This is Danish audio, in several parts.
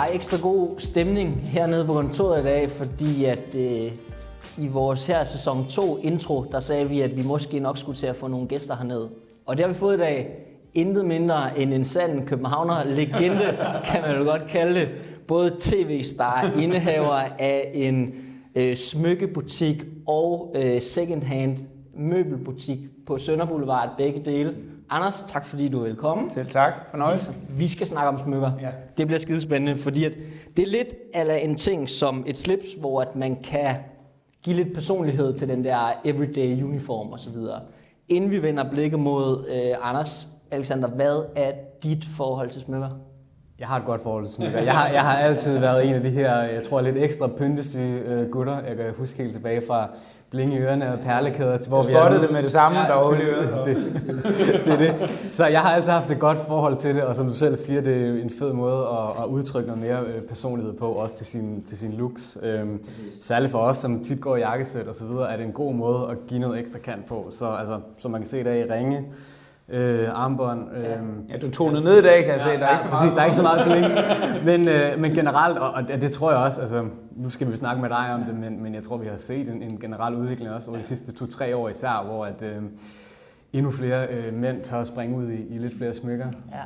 Der er ekstra god stemning hernede på kontoret i dag, fordi at øh, i vores her sæson 2 intro, der sagde vi, at vi måske nok skulle til at få nogle gæster hernede. Og det har vi fået i dag. Intet mindre end en sand københavner legende, kan man jo godt kalde det. Både tv-star, indehaver af en øh, smykkebutik og øh, second-hand møbelbutik på Sønder Boulevard, begge dele. Anders, tak fordi du er velkommen. Selv tak. Fornøjelse. Vi skal snakke om smykker. Ja. Det bliver skidespændende, fordi at det er lidt eller en ting som et slips, hvor at man kan give lidt personlighed til den der everyday uniform osv. Inden vi vender blikket mod øh, Anders, Alexander, hvad er dit forhold til smykker? Jeg har et godt forhold til smykker. Jeg har, jeg har altid været en af de her, jeg tror, lidt ekstra pyntesyge øh, gutter. Jeg kan huske helt tilbage fra bling i ørerne og perlekæder til hvor vi er nu. det med det samme, der var hul i øret. det, det, det, er det. Så jeg har altid haft et godt forhold til det, og som du selv siger, det er en fed måde at, at udtrykke noget mere øh, personlighed på, også til sin, til sin looks. Øhm, særligt for os, som tit går i jakkesæt og så videre, er det en god måde at give noget ekstra kant på. Så altså, som man kan se der i ringe, øh, armbånd. Øh, Ja, du tonede ned i dag, kan jeg se. Der er ikke så meget. Præcis, der er ikke så meget bling. Men, øh, men generelt, og, og det tror jeg også, altså, nu skal vi snakke med dig om det, men, men jeg tror, vi har set en, en generel udvikling også over de sidste to-tre år især, hvor at, øh, endnu flere øh, mænd tør at springe ud i, i lidt flere smykker. Ja.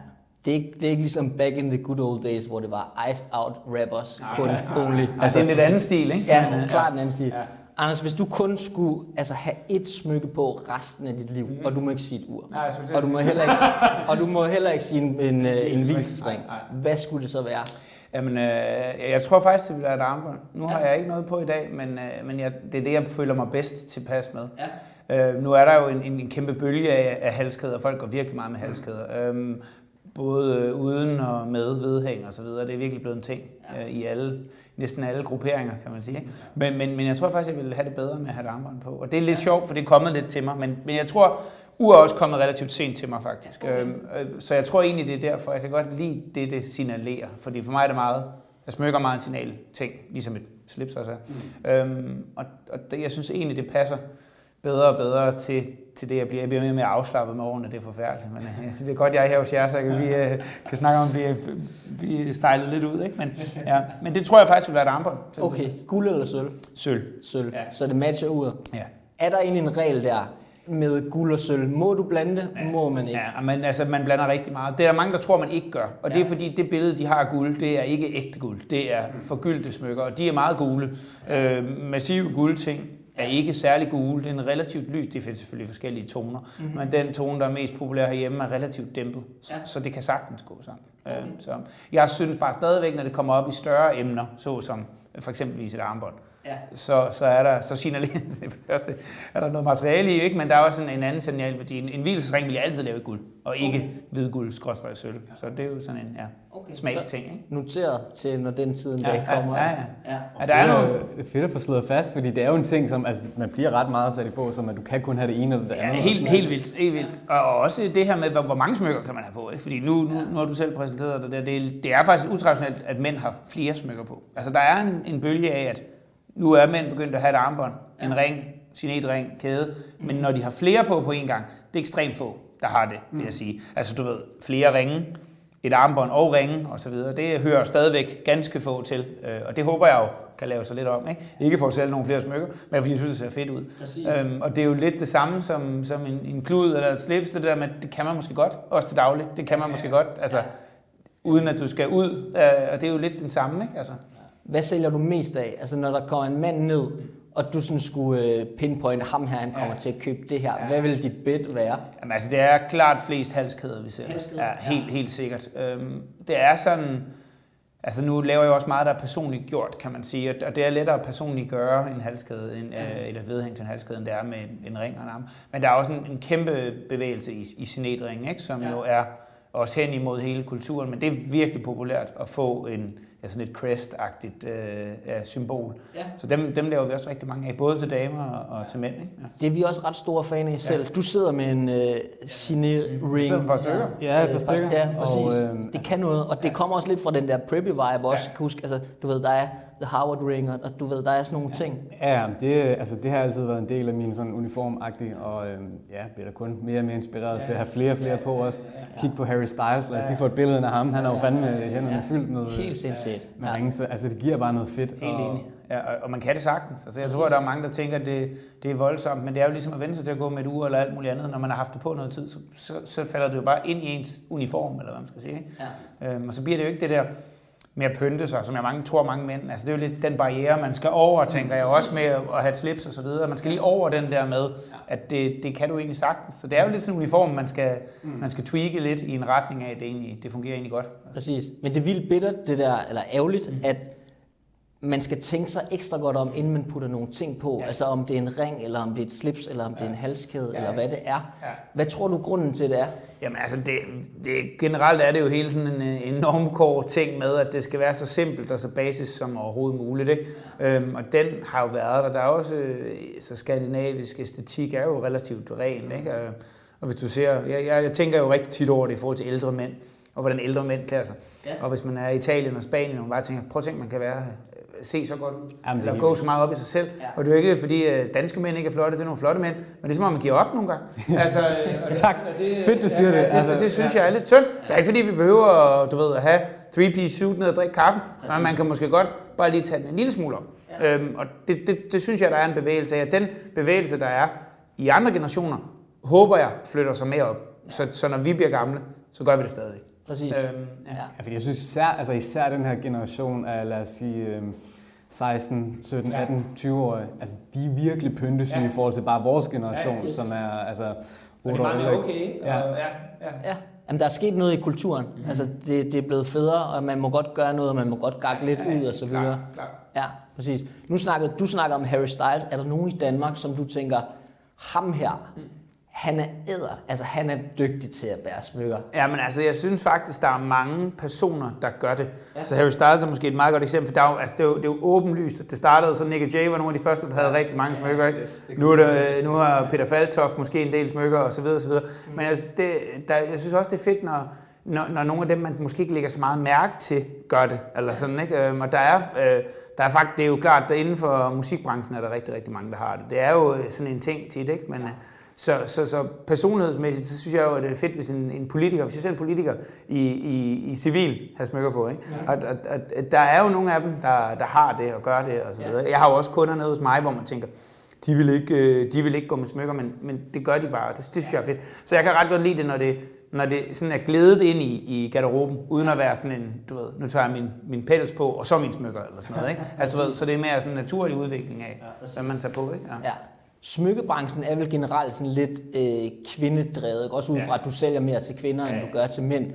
Det er, ikke, det er ikke ligesom back in the good old days, hvor det var iced out rappers, kun only. Altså, det er en lidt anden stil, ikke? Ja, klart en anden stil. Ja. Anders, hvis du kun skulle altså, have et smykke på resten af dit liv, mm. og du må ikke sige et ur, Nej, og du må heller ikke, og du må heller ikke sige en, en, øh, en nej. hvad skulle det så være? Jamen, øh, jeg tror faktisk, det vil være et armbånd. Nu har jeg ikke noget på i dag, men, øh, men jeg, det er det, jeg føler mig bedst tilpas med. Ja. Øh, nu er der jo en, en, en kæmpe bølge af, af halskæder. Folk går virkelig meget med halskæder. Mm. Øhm, både øh, uden og med vedhæng og så videre. Det er virkelig blevet en ting ja. øh, i alle, næsten alle grupperinger, kan man sige. Ikke? Men, men, men jeg tror faktisk, jeg vil have det bedre med at have et armbånd på. Og det er lidt ja. sjovt, for det er kommet lidt til mig. Men, men jeg tror, ur er også kommet relativt sent til mig faktisk. Okay. Øhm, øh, så jeg tror egentlig, det er derfor. Jeg kan godt lide det, det signalerer. Fordi for mig er det meget, jeg smykker meget en signal ting, ligesom et slips også er. Mm. Øhm, og og det, jeg synes egentlig, det passer bedre og bedre til, til det, jeg bliver. Jeg bliver mere og mere afslappet med årene, det er forfærdeligt. Men øh, det er godt, jeg er her hos jer, så kan vi øh, kan snakke om, at vi, vi stejlet lidt ud. Ikke? Men, ja. Men det tror jeg faktisk vil være et armbånd. Okay, guld eller sølv? Sølv. Sølv, Ja. så det matcher uret. Ja. Er der egentlig en regel der med guld og sølv? Må du blande det? Må man ikke? Ja, men altså, man blander rigtig meget. Det er der mange, der tror, man ikke gør. Og ja. det er fordi, det billede, de har af guld, det er ikke ægte guld. Det er forgyldte smykker, og de er meget gule. Øh, massive guldting er ikke særlig gule. Det er relativt lys. Det findes selvfølgelig forskellige toner. Mm-hmm. Men den tone, der er mest populær herhjemme, er relativt dæmpet. Så, Ja. så det kan sagtens gå sammen. Okay. Øh, så jeg synes bare stadigvæk, når det kommer op i større emner, såsom for eksempelvis et armbånd, Ja. så, så er der så signalerer det første, er der noget materiale i, ikke? men der er også en, en anden signalværdi. En, en hvilesesring vil jeg altid lave i guld, og ikke okay. hvid guld, skråstrej sølv. Så det er jo sådan en ja, Okay, smagsting. Ikke? Noteret til, når den tiden Ja, dag ja, kommer. ja, ja. ja. Ja, der er det noget, jo fedt at få slået fast, fordi det er jo en ting, som altså, man bliver ret meget sat i på, som at du kan kun have det ene eller det Ja, andet. helt, helt vildt. Helt vildt. Og, og også det her med, hvor, hvor mange smykker kan man have på. Ikke? Fordi nu, nu, nu har du selv præsenteret det der. Det, det er faktisk utraditionelt, at mænd har flere smykker på. Altså der er en, en bølge af, at nu er mænd begyndt at have et armbånd, en ring, sinetring, kæde. Men når de har flere på på en gang, det er ekstremt få, der har det, vil jeg sige. Altså du ved, flere ringe, et armbånd og ringe og så videre. Det hører stadigvæk ganske få til. Øh, Og det håber jeg jo kan lave sig lidt om. Ikke, ikke for at sælge nogle flere smykker, men fordi jeg synes, det ser fedt ud. Præcis. Øhm, og det er jo lidt det samme som, som en, en klud eller et slips, det der med, det kan man måske godt, også til daglig. Det kan man måske godt, altså uden at du skal ud. Øh, og det er jo lidt den samme, ikke? Altså, Hvad sælger du mest af? Altså når der kommer en mand ned, og du sådan skulle øh, pinpointe ham her, han kommer Ja. til at købe det her. Ja. Hvad vil dit bid være? Jamen, altså, det er klart flest halskæder, vi ser. Halskæder? Ja, helt, helt sikkert. Øhm, det er sådan... Altså nu laver jeg også meget, der er personligt gjort, kan man sige. Og- det er lettere at personligt gøre en halskæde, en, øh, eller vedhæng til en halskæde, end det er med en, ring og en arm. Men der er også en, en kæmpe bevægelse i, i sinetringen, ikke? som Ja. ja. jo er også hen imod hele kulturen. Men det er virkelig populært at få en, ja, sådan et crest-agtigt øh, ja, symbol. Ja. Så dem, dem laver vi også rigtig mange af, både til damer og, og til mænd. Ikke? Ja. Det er vi også ret store fan af selv. Du sidder med en øh, cine-ring. sidder med et par stykker. Ja, et par stykker. Ja, præcis. Og, øhm, det kan noget, og det kommer også lidt fra den der preppy vibe også. Ja. Kan huske, altså, du ved, der er The Harvard Ring, og du ved, der er sådan nogle ja. ting. Ja, det, altså, det har altid været en del af min sådan uniformagtige, og øhm, ja, bliver da kun mere og mere inspireret ja. til at have flere og flere på os. Kig på Harry Styles, lad os lige få et billede af ham, han har jo fandme hænderne ja. fyldt med, Helt sindssygt. Med ja. ringe, så, altså det giver bare noget fedt. Helt og, enig. Ja, og, og man kan det sagtens. Altså, jeg tror, der er mange, der tænker, at det, det er voldsomt, men det er jo ligesom at vende sig til at gå med et ur eller alt muligt andet. Når man har haft det på noget tid, så, så, så falder det jo bare ind i ens uniform, eller hvad man skal sige. Ja. Øhm, og så bliver det jo ikke det der med at pynte sig, som jeg mange, tror mange mænd. Altså, det er jo lidt den barriere, man skal over, tænker jeg også med at have et slips og så videre. Man skal lige over den der med, at det, det kan du egentlig sagtens. Så det er jo lidt sådan en uniform, man skal, mm. man skal tweake lidt i en retning af, at det, egentlig, det fungerer egentlig godt. Præcis. Men det er vildt bittert, det der, eller ærgerligt, mm. at man skal tænke sig ekstra godt om, inden man putter nogle ting på. Ja. Altså om det er en ring, eller om det er et slips, eller om ja. det er en halskæde, ja. eller hvad det er. Ja. Hvad tror du grunden til det er? Jamen altså, det, det, generelt er det jo hele sådan en, en normkår ting med, at det skal være så simpelt og så basis som overhovedet muligt. Ikke? Øhm, og den har jo været der. Der er også, så skandinavisk æstetik er jo relativt ren. Ikke? Og hvis du ser, jeg, jeg, jeg tænker jo rigtig tit over det i forhold til ældre mænd og hvordan ældre mænd klæder sig. Ja. Og hvis man er i Italien og Spanien, og man bare tænker, prøv at tænke, man kan være se så godt ud, Jamen, eller gå så meget op i sig selv. Ja. Og det er jo ikke, fordi øh, danske mænd ikke er flotte, det er nogle flotte mænd, men det er som om, man giver op nogle gange. altså, og det, tak. Det, Fedt, du siger ja, det. Det, det, det synes ja. jeg er lidt synd. Det er ikke, fordi vi behøver du ved, at have three-piece suit ned og drikke kaffe, men man kan måske godt bare lige tage den en lille smule op. Ja. Øhm, og det, det, det, synes jeg, der er en bevægelse af. Den bevægelse, der er i andre generationer, håber jeg flytter sig mere op. Så, så når vi bliver gamle, så gør vi det stadig. Præcis. Øhm, ja. Ja, fordi jeg synes især, altså især den her generation af, lad os sige, øhm, 16, 17, ja. 18, 20-årige, altså de er virkelig pyntesyge ja. i forhold til bare vores generation, ja, som er altså 8 år ældre. okay. Ja. Og, ja, ja. ja. Jamen, der er sket noget i kulturen. Mm. Altså, det, det er blevet federe, og man må godt gøre noget, og man må godt gakke lidt ja, ud og så videre. Klar, klar. Ja, præcis. Nu snakkede, du snakker om Harry Styles. Er der nogen i Danmark, som du tænker, ham her, mm han er æder, altså han er dygtig til at bære smykker. Ja, men altså jeg synes faktisk, der er mange personer, der gør det. Ja. Så Harry Styles er måske et meget godt eksempel, for der er jo, altså, det, er jo, det er jo åbenlyst, at det startede, så Nick Jay var nogle af de første, der havde ja. rigtig mange smykker. Ikke? Yes, nu, er det, nu har Peter Faltoft måske en del smykker, og så videre, og så videre. Mm. Men altså, det, der, jeg synes også, det er fedt, når, når, når nogle af dem, man måske ikke lægger så meget mærke til, gør det. Eller sådan, ikke? Øhm, og der er, øh, der er faktisk, det er jo klart, at inden for musikbranchen er der rigtig, rigtig mange, der har det. Det er jo sådan en ting tit, ikke? Men, ja. Så, så, så personlighedsmæssigt, så synes jeg jo, at det er fedt, hvis en, en politiker, hvis jeg ser en politiker i, i, i civil har smykker på, ikke? Ja. At, at, at, at, der er jo nogle af dem, der, der har det og gør det og så videre. Ja. Jeg har jo også kunder nede hos mig, hvor man tænker, de vil ikke, øh, de vil ikke gå med smykker, men, men det gør de bare, det, det synes jeg er fedt. Så jeg kan ret godt lide det, når det, når det sådan er glædet ind i, i garderoben, uden at være sådan en, du ved, nu tager jeg min, min pels på, og så min smykker, eller sådan noget, ikke? Altså, du ved, så det er mere sådan en naturlig udvikling af, hvad man tager på, ikke? Ja. ja smykkebranchen er vel generelt sådan lidt øh, kvindedrevet, også ud fra, ja. at du sælger mere til kvinder, ja. end du gør til mænd.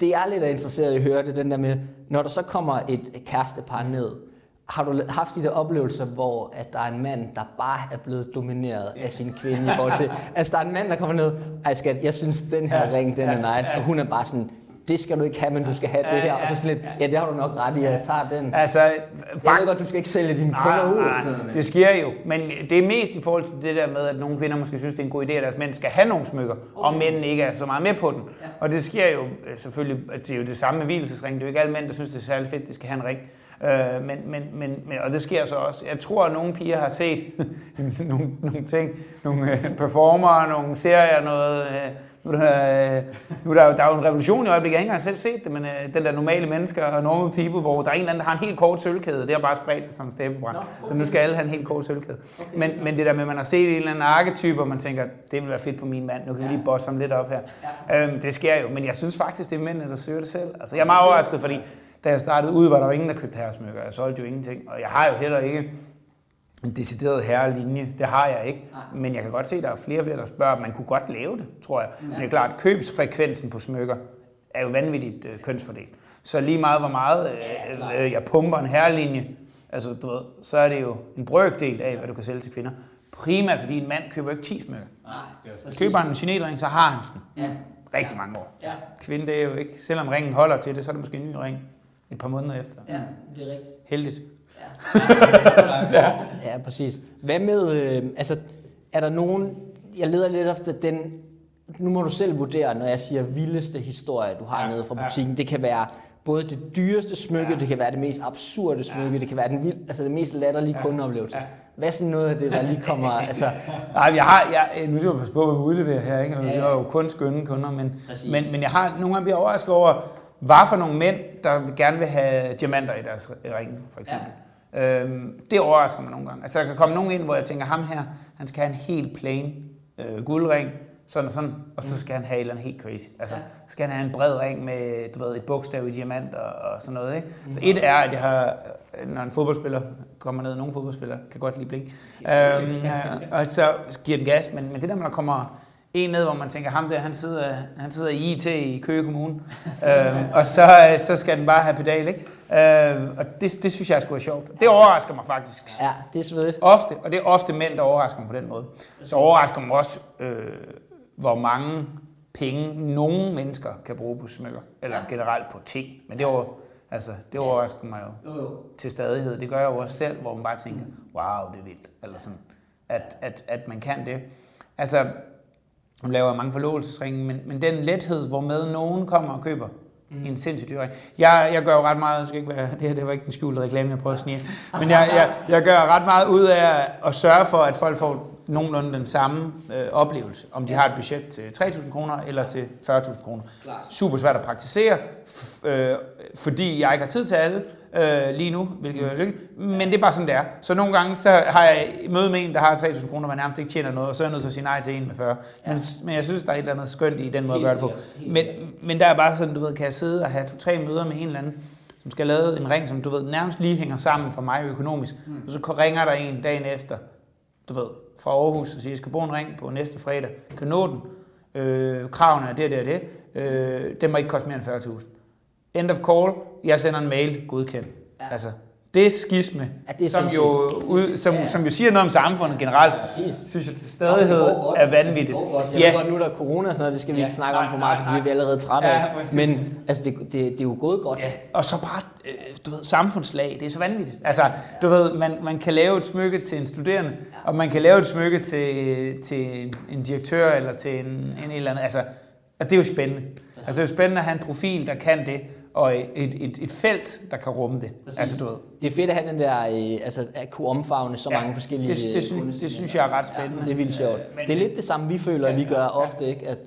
Det er lidt interesseret i at høre, det den der med, når der så kommer et kærestepar ned, har du haft de der oplevelser, hvor at der er en mand, der bare er blevet domineret af sin kvinde i forhold til... altså, der er en mand, der kommer ned, ej skat, jeg synes, den her ring, den er nice, og hun er bare sådan, det skal du ikke have, men du skal have det her. Og så sådan lidt, ja, det har du nok ret i, jeg tager den. Altså, jeg ved godt, du skal ikke sælge dine kunder ud. Nej, sådan det sker jo, men det er mest i forhold til det der med, at nogle kvinder måske synes, det er en god idé, at deres mænd skal have nogle smykker, okay. og mænd ikke er så meget med på den. Ja. Og det sker jo øh, selvfølgelig, det er jo det samme med hvilesesring. Det er jo ikke alle mænd, der synes, det er særlig fedt, de skal have en ring. Øh, men, men, men, men, og det sker så også. Jeg tror, at nogle piger har set nogle, nogle ting, nogle øh, performer, nogle serier, noget, øh, nu er der, nu er der, der er jo en revolution i øjeblikket, jeg har ikke engang selv set det, men uh, den der normale mennesker og normal people, hvor der er en eller anden, der har en helt kort sølvkæde, det har bare spredt sig som steppebrand. Okay. Så nu skal alle have en helt kort sølvkæde. Okay. Men, men det der med, at man har set en eller anden arketype, og man tænker, det vil være fedt på min mand, nu kan vi lige bosse ham lidt op her. Ja. Øhm, det sker jo, men jeg synes faktisk, det er mændene, der søger det selv. Altså, jeg er meget overrasket, fordi da jeg startede ud, var der jo ingen, der købte herresmykker. Jeg solgte jo ingenting, og jeg har jo heller ikke en decideret herrelinje. Det har jeg ikke. Nej. Men jeg kan godt se, at der er flere og flere, der spørger, at man kunne godt lave det, tror jeg. Ja. Men det er klart, købsfrekvensen på smykker er jo vanvittigt øh, kønsfordelt. Så lige meget, hvor meget øh, øh, jeg pumper en herrelinje, altså, du ved, så er det jo en brøkdel af, hvad du kan sælge til kvinder. Primært fordi en mand køber ikke 10 smykker. Nej, køber han en chinelring, så har han den. Ja. Rigtig mange år. Ja. Kvinde, det er jo ikke, selvom ringen holder til det, så er det måske en ny ring et par måneder efter. Ja, det er rigtigt. Heldigt. Ja. ja, præcis. Hvad med, øh, altså, er der nogen, jeg leder lidt efter den, nu må du selv vurdere, når jeg siger vildeste historie, du har ja, nede fra butikken. Ja. Det kan være både det dyreste smykke, ja. det kan være det mest absurde smykke, ja. det kan være den vild, altså det mest latterlige ja. kundeoplevelse. Ja. Hvad er sådan noget af det, der lige kommer... altså... Nej, jeg har, jeg, nu skal jeg passe på, hvad vi udleverer her, ikke? Altså, jeg er jo kun skønne kunder, men, men, men jeg har nogle gange bliver overrasket over, hvad for nogle mænd, der gerne vil have diamanter i deres ring, for eksempel. Ja. Øhm, det overrasker mig nogle gange. Altså, der kan komme nogen ind, hvor jeg tænker, ham her, han skal have en helt plain øh, guldring, sådan og sådan, og så skal han have et eller andet helt crazy. Altså, ja. skal han have en bred ring med, du ved, et bogstav i diamant og, og sådan noget, ikke? Så et er, at jeg har, når en fodboldspiller kommer ned, nogle fodboldspillere kan godt lide blink, øhm, og så giver den gas, men, men det der, man kommer en ned, hvor man tænker, ham der, han sidder, han sidder i IT i Køge Kommune, øhm, og så, så skal den bare have pedal, ikke? Øh, og det, det synes jeg skulle være sjovt. Det overrasker mig faktisk. Ja, det er svedigt. Ofte, og det er ofte mænd, der overrasker mig på den måde. Så overrasker mig også, øh, hvor mange penge nogle mennesker kan bruge på smykker, eller generelt på ting. Men det, over, altså, det overrasker mig jo, jo, jo til stadighed. Det gør jeg jo også selv, hvor man bare tænker, wow, det er vildt. Eller sådan, at, at, at man kan det. Altså, man laver mange forlovelsesringe, men, men den lethed, hvor med nogen kommer og køber mm. en sindssygt dyr. Jeg, jeg gør jo ret meget, skal ikke være, det her det var ikke den skjulte reklame, jeg prøver at snige, men jeg, jeg, jeg gør ret meget ud af at sørge for, at folk får nogenlunde den samme øh, oplevelse, om de har et budget til 3.000 kroner eller til 40.000 kroner. Super svært at praktisere, øh, fordi jeg ikke har tid til alle øh, lige nu, hvilket er lykkeligt, men det er bare sådan, det er. Så nogle gange så har jeg møde med en, der har 3.000 kroner, men nærmest ikke tjener noget, og så er jeg nødt til at sige nej til en med 40. Ja. Men, men jeg synes, der er et eller andet skønt i den måde at gøre det på. Men, men der er bare sådan, du ved, kan jeg sidde og have to-tre møder med en eller anden, som skal lave en ring, som du ved, nærmest lige hænger sammen for mig økonomisk, mm. og så ringer der en dagen efter, du ved, fra Aarhus og siger, jeg skal bruge en ring på næste fredag. Kan nå den. Øh, kravene er det, det og det. Øh, den må ikke koste mere end 40.000. End of call. Jeg sender en mail. Godkendt. Ja. Altså, det skisme, ja, det er som, jo, ud, som, ja. som jo siger noget om samfundet generelt, ja, synes jeg til stadighed er vanvittigt. Jeg ja. ved godt, nu der er corona og sådan noget, det skal vi ja. ikke snakke om for meget, fordi vi er allerede trætte af. Ja, Men altså, det, det, det er jo gået godt. Ja. Og så bare, øh, du ved, samfundslag, det er så vanvittigt. Altså, du ved, man, man kan lave et smykke til en studerende, og man kan lave et smykke til, til en direktør eller til en, en eller anden. Altså, det er jo spændende. Altså, det er jo spændende at have en profil, der kan det og et, et, et felt, der kan rumme det. Præcis. Altså, du ved. Det er fedt at have den der, øh, altså at kunne omfavne så ja, mange forskellige det, det, synes, det synes jeg er ret spændende. Ja, det er vildt sjovt. Men, det er lidt det samme, vi føler, ja, at vi gør ofte, ikke? at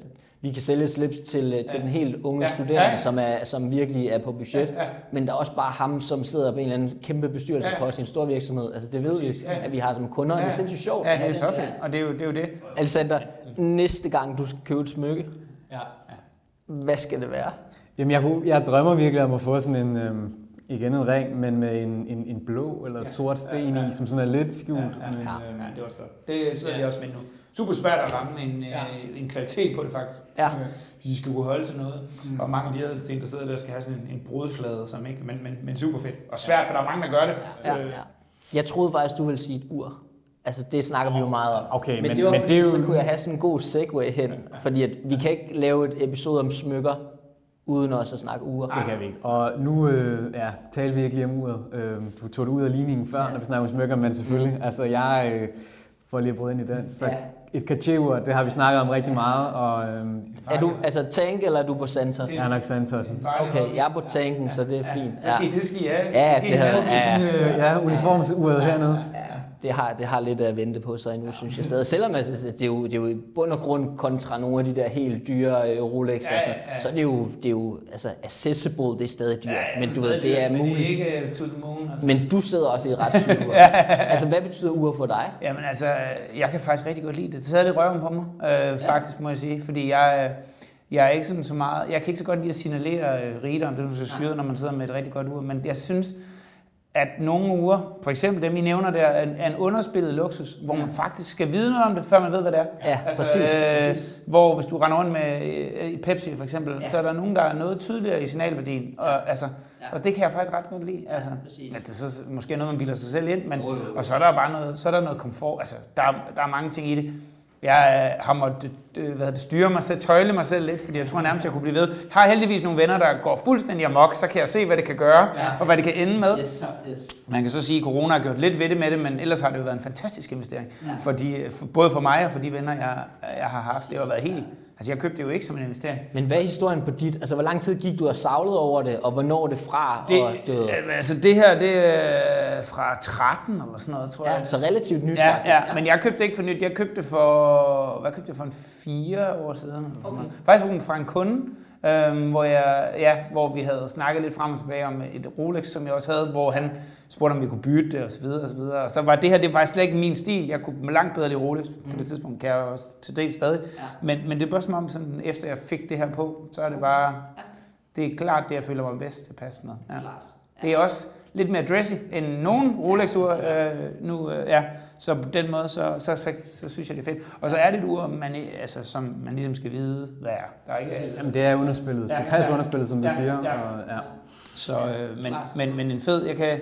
vi kan sælge slips til, øh, til ja. den helt unge ja. studerende, ja. Som, er, som virkelig er på budget, ja. Ja. men der er også bare ham, som sidder på en eller anden kæmpe bestyrelsespost ja. i en stor virksomhed. Altså det ved Præcis. vi, ja. at vi har som kunder. Ja. Det er sindssygt sjovt. Ja, det er så fedt, og det er jo det. Er jo det. Alexander, næste gang du skal købe et smykke, ja. hvad skal det være? Jamen, jeg, kunne, jeg drømmer virkelig om at få sådan en, øhm, igen en ring, men med en, en, en blå eller sort sten ja, ja. i, som sådan er lidt skjult. Ja, ja, men, ja, øhm, ja det er også flot. Det sidder ja. vi også med nu. Super svært at ramme en, ja. øh, en kvalitet på det faktisk. Ja. Hvis de skal kunne holde til noget. Mm. Og mange af de her ting, der sidder der, skal have sådan en, en brudflade, som ikke, men, men, men super fedt. Og svært, for der er mange, der gør det. Ja, ja. Jeg troede faktisk, du ville sige et ur. Altså, det snakker vi jo meget om. Okay, men, men det var men fordi, det er jo... så kunne jeg have sådan en god segue hen. Fordi at vi kan ikke lave et episode om smykker, uden også at snakke uger. Det kan vi ikke. Og nu øh, ja, taler vi ikke lige om uret. Øh, du tog det ud af ligningen før, ja. når vi snakker om smykker, men selvfølgelig, mm. altså jeg øh, får lige at bryde ind i den. Så ja. et kachet det har vi snakket om rigtig meget. Og, øh, er du altså tank, eller er du på Santos? Jeg er nok Santos. Okay, jeg er på tanken, så det er fint. Ja. Så det skal I have. Ja, det havde, ja. Øh, ja, uniformsuret hernede. Ja det har, det har lidt at vente på sig endnu, synes jeg stadig. Selvom altså, det, er jo, det er jo i bund og grund kontra nogle af de der helt dyre uh, Rolex, ja, ja, ja. så er det jo, det er jo altså, accessible, det er stadig dyrt. Ja, ja, men du ved, det er muligt. Men det er ikke to the moon. Altså. Men du sidder også i ret sygt ja, Altså, hvad betyder ure for dig? Jamen altså, jeg kan faktisk rigtig godt lide det. Det sidder lidt røven på mig, øh, faktisk må jeg sige, fordi jeg... Jeg er ikke sådan så meget, jeg kan ikke så godt lide at signalere øh, rigdom, det er så syret, når man sidder med et rigtig godt ur, men jeg synes, at nogle uger, for eksempel dem I nævner der, er en, er en underspillet luksus, hvor man faktisk skal vide noget om det, før man ved, hvad det er. Ja, altså, præcis, øh, præcis. Hvor hvis du render rundt med øh, Pepsi for eksempel, ja. så er der nogen, der er noget tydeligere i signalværdien. Og, ja. altså, ja. og det kan jeg faktisk ret godt lide. Altså, ja, at det så måske er noget, man bilder sig selv ind, men, oh, oh, oh. og så er der bare noget, så er der noget komfort. Altså, der, der er mange ting i det. Jeg øh, har måttet øh, hvad det, styre mig selv, tøjle mig selv lidt, fordi jeg tror nærmest, jeg kunne blive ved. Jeg har heldigvis nogle venner, der går fuldstændig amok, så kan jeg se, hvad det kan gøre, ja. og hvad det kan ende med. Yes, yes. Man kan så sige, at corona har gjort lidt ved det med det, men ellers har det jo været en fantastisk investering. Ja. For de, for, både for mig og for de venner, jeg, jeg har haft. Det har været helt, Altså, jeg købte det jo ikke som en investering. Men hvad er historien på dit? Altså, hvor lang tid gik du og savlede over det, og hvornår er det fra? Det, og, øh, altså, det her, det er fra 13 eller sådan noget, tror ja, jeg. så relativt nyt Ja, faktisk. ja, men jeg købte det ikke for nyt. Jeg købte det for, hvad købte jeg for en fire år siden? Eller sådan okay. noget. Faktisk fra en kunde, øhm, hvor, jeg, ja, hvor vi havde snakket lidt frem og tilbage om et Rolex, som jeg også havde, hvor han spurgte, om vi kunne bytte det, og så videre, og så videre. Og så var det her, det var slet ikke min stil. Jeg kunne langt bedre lide Rolex mm. på det tidspunkt, kan jeg også til del stadig. Ja. Men, men det er bare som om, sådan, efter jeg fik det her på, så er det bare, det er klart det, jeg føler mig bedst tilpas med. Ja. Det er også lidt mere dressy end nogen Rolex-ur øh, nu, øh, ja. Så på den måde, så, så, så, så, synes jeg, det er fedt. Og så er det et ur, man, altså, som man ligesom skal vide, hvad er. Der er ikke, Jamen, det er underspillet. Ja, Tilpas ja, underspillet, som du ja, siger. Ja. Og, ja. Så, øh, men, men, men en fed, jeg kan,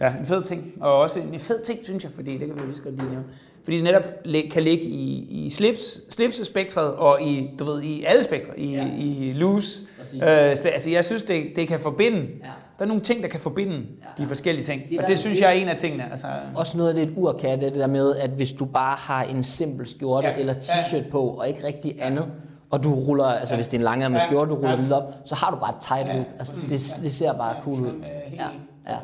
ja, en fed ting. Og også en fed ting, synes jeg, fordi det kan vi jo lige så godt lige nævne. Fordi det netop kan ligge i, i slips, slipsespektret og i, du ved, i alle spektre, i, ja. i loose. Øh, altså jeg synes, det, det kan forbinde. Ja. Der er nogle ting, der kan forbinde ja. de forskellige ting. Det og det synes jeg er en af tingene. Altså, også noget af det, et ur kan, det der med, at hvis du bare har en simpel skjorte ja. eller t-shirt ja. på, og ikke rigtig andet, og du ruller, altså ja. hvis det er en langærmet ja. skjorte, du ruller ja. lidt op, så har du bare et tight look. Altså, det, det ser bare cool ud. Ja. Ja.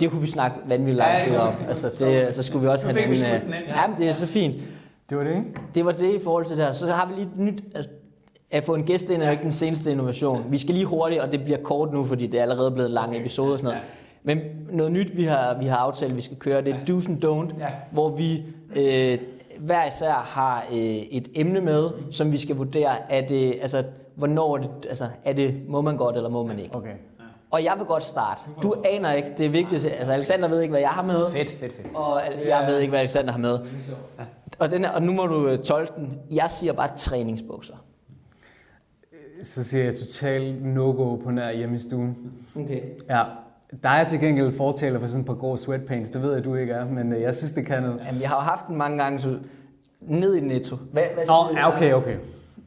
Det kunne vi snakke vanvittigt lang tid om. Altså, det, så skulle vi også have en... Ja, det er så fint. Det var det, ikke? Det var det i forhold til det her. Så har vi lige et nyt... Altså, at få en gæst ind er jo ikke den seneste innovation. Vi skal lige hurtigt, og det bliver kort nu, fordi det er allerede blevet en lang episode og sådan noget. Men noget nyt, vi har, vi har aftalt, vi skal køre, det er do's and don't, hvor vi øh, hver især har øh, et emne med, som vi skal vurdere, er det, altså, hvornår er det, altså, er det, må man godt, eller må man ikke. Okay. Og jeg vil godt starte. Du aner ikke, det er vigtigt. Altså, Alexander ved ikke, hvad jeg har med. Fedt, fedt, fedt. Og jeg ved ikke, hvad Alexander har med. Og, den her, og nu må du tolke den. Jeg siger bare træningsbukser. Så siger jeg totalt no-go på nær hjemme i stuen. Okay. Ja. Der er til gengæld fortaler for sådan et par grå sweatpants. Det ved jeg, du ikke er, men jeg synes, det kan noget. Jamen, jeg har jo haft den mange gange, så ned i netto. Hvad, hvad Nå, ja, okay, okay.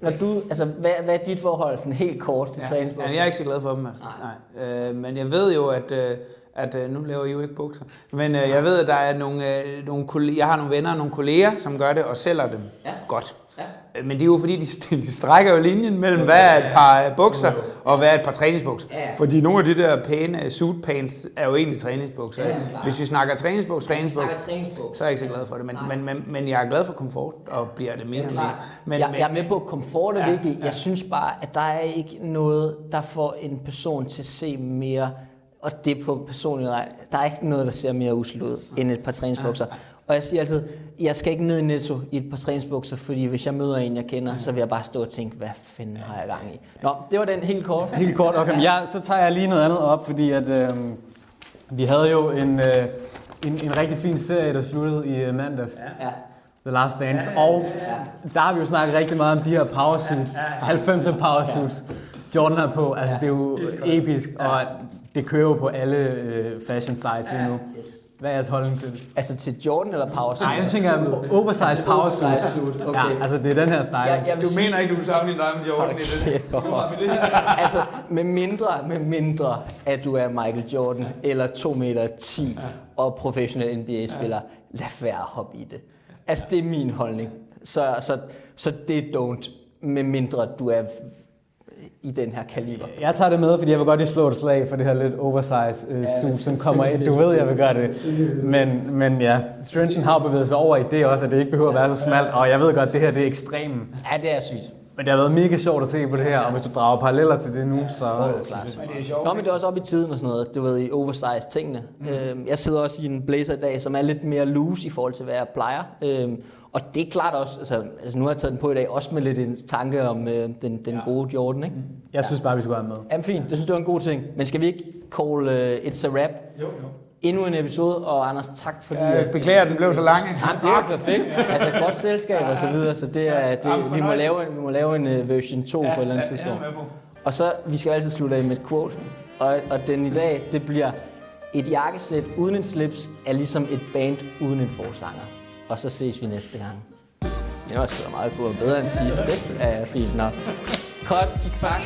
Når du, altså, hvad, hvad er dit forhold sådan helt kort til ja, træningsbukser? Ja, jeg er ikke så glad for dem, altså. Nej. Nej. Øh, men jeg ved jo, at, øh, at øh, nu laver I jo ikke bukser, men øh, jeg ved, at der er nogle, øh, nogle kolleger, jeg har nogle venner og nogle kolleger, som gør det og sælger dem ja. Godt. Ja. Men det er jo fordi, de, de strækker jo linjen mellem, hvad er et par bukser, og hvad er et par træningsbukser. Ja. Fordi nogle af de der pæne suit pants er jo egentlig træningsbukser. Ja, Hvis vi snakker træningsbukser, træningsbukser, så er jeg ikke så glad for det. Men, men, men, men jeg er glad for komfort, og bliver det mere og mere. Men, jeg, jeg er med på, at komfort er ja, vigtigt. Jeg ja. synes bare, at der er ikke noget, der får en person til at se mere og det på personlig Der er ikke noget, der ser mere usel ud end et par træningsbukser. Og jeg siger altid, jeg skal ikke ned i Netto i et par træningsbukser, fordi hvis jeg møder en, jeg kender, så vil jeg bare stå og tænke, hvad fanden har jeg gang i? Nå, det var den helt kort. Helt kort, okay. Ja, så tager jeg lige noget andet op, fordi at, øh, vi havde jo en, øh, en, en rigtig fin serie, der sluttede i uh, mandags. Ja. The Last Dance. Ja, ja, ja. Og der har vi jo snakket rigtig meget om de her ja, ja. 90'er powersuits. Jordan er på. Altså, ja, det er jo episk, og det kører jo på alle øh, fashion sites lige nu. Yes. Hvad er jeres holdning til? Altså til Jordan eller power suit? Nej, jeg tænker oversized altså, power suit. suit. Okay. Ja, altså det er den her style. Jeg du sige... mener ikke, du sammenligner dig med Jordan okay. i det? altså med mindre, med mindre, at du er Michael Jordan eller 2 meter 10 ja. og professionel NBA-spiller, lad være at hoppe i det. Altså det er min holdning. Så, så, så det er don't, med mindre du er i den her kaliber. Jeg tager det med, fordi jeg vil godt lige slå et slag for det her lidt oversize uh, ja, som kommer ind. Du ved, jeg vil gøre det. Men, men ja, Trenton har bevæget sig over i det også, at det ikke behøver at være så smalt. Og jeg ved godt, at det her det er ekstremt. Ja, det er sygt. Men det har været mega sjovt at se på det her, og hvis du drager paralleller til det nu, så... Ja, det er klart. Men det er sjovt. Nå, men det er også op i tiden og sådan noget, du ved, i oversize tingene. Mm. Øhm, jeg sidder også i en blazer i dag, som er lidt mere loose i forhold til, hvad jeg plejer. Øhm, og det er klart også, altså, altså nu har jeg taget den på i dag, også med lidt en tanke om øh, den, den ja. gode Jordan, ikke? Jeg synes bare, vi skulle have med. Jamen fint, det synes det var en god ting. Men skal vi ikke call uh, It's a Rap? Jo, jo. Endnu en episode, og Anders, tak fordi... Ja, jeg beklager, at den blev så lang. Ja, det er perfekt. Altså godt selskab og så videre, så det er, det, vi, må lave, en, vi må lave en uh, version 2 ja, på et eller andet tidspunkt. Og så, vi skal altid slutte af med et quote, og, og den i dag, det bliver, et jakkesæt uden en slips er ligesom et band uden en forsanger og så ses vi næste gang. Det var sgu da meget godt bedre end sidst, ikke? Ja, fint nok. Godt, tak.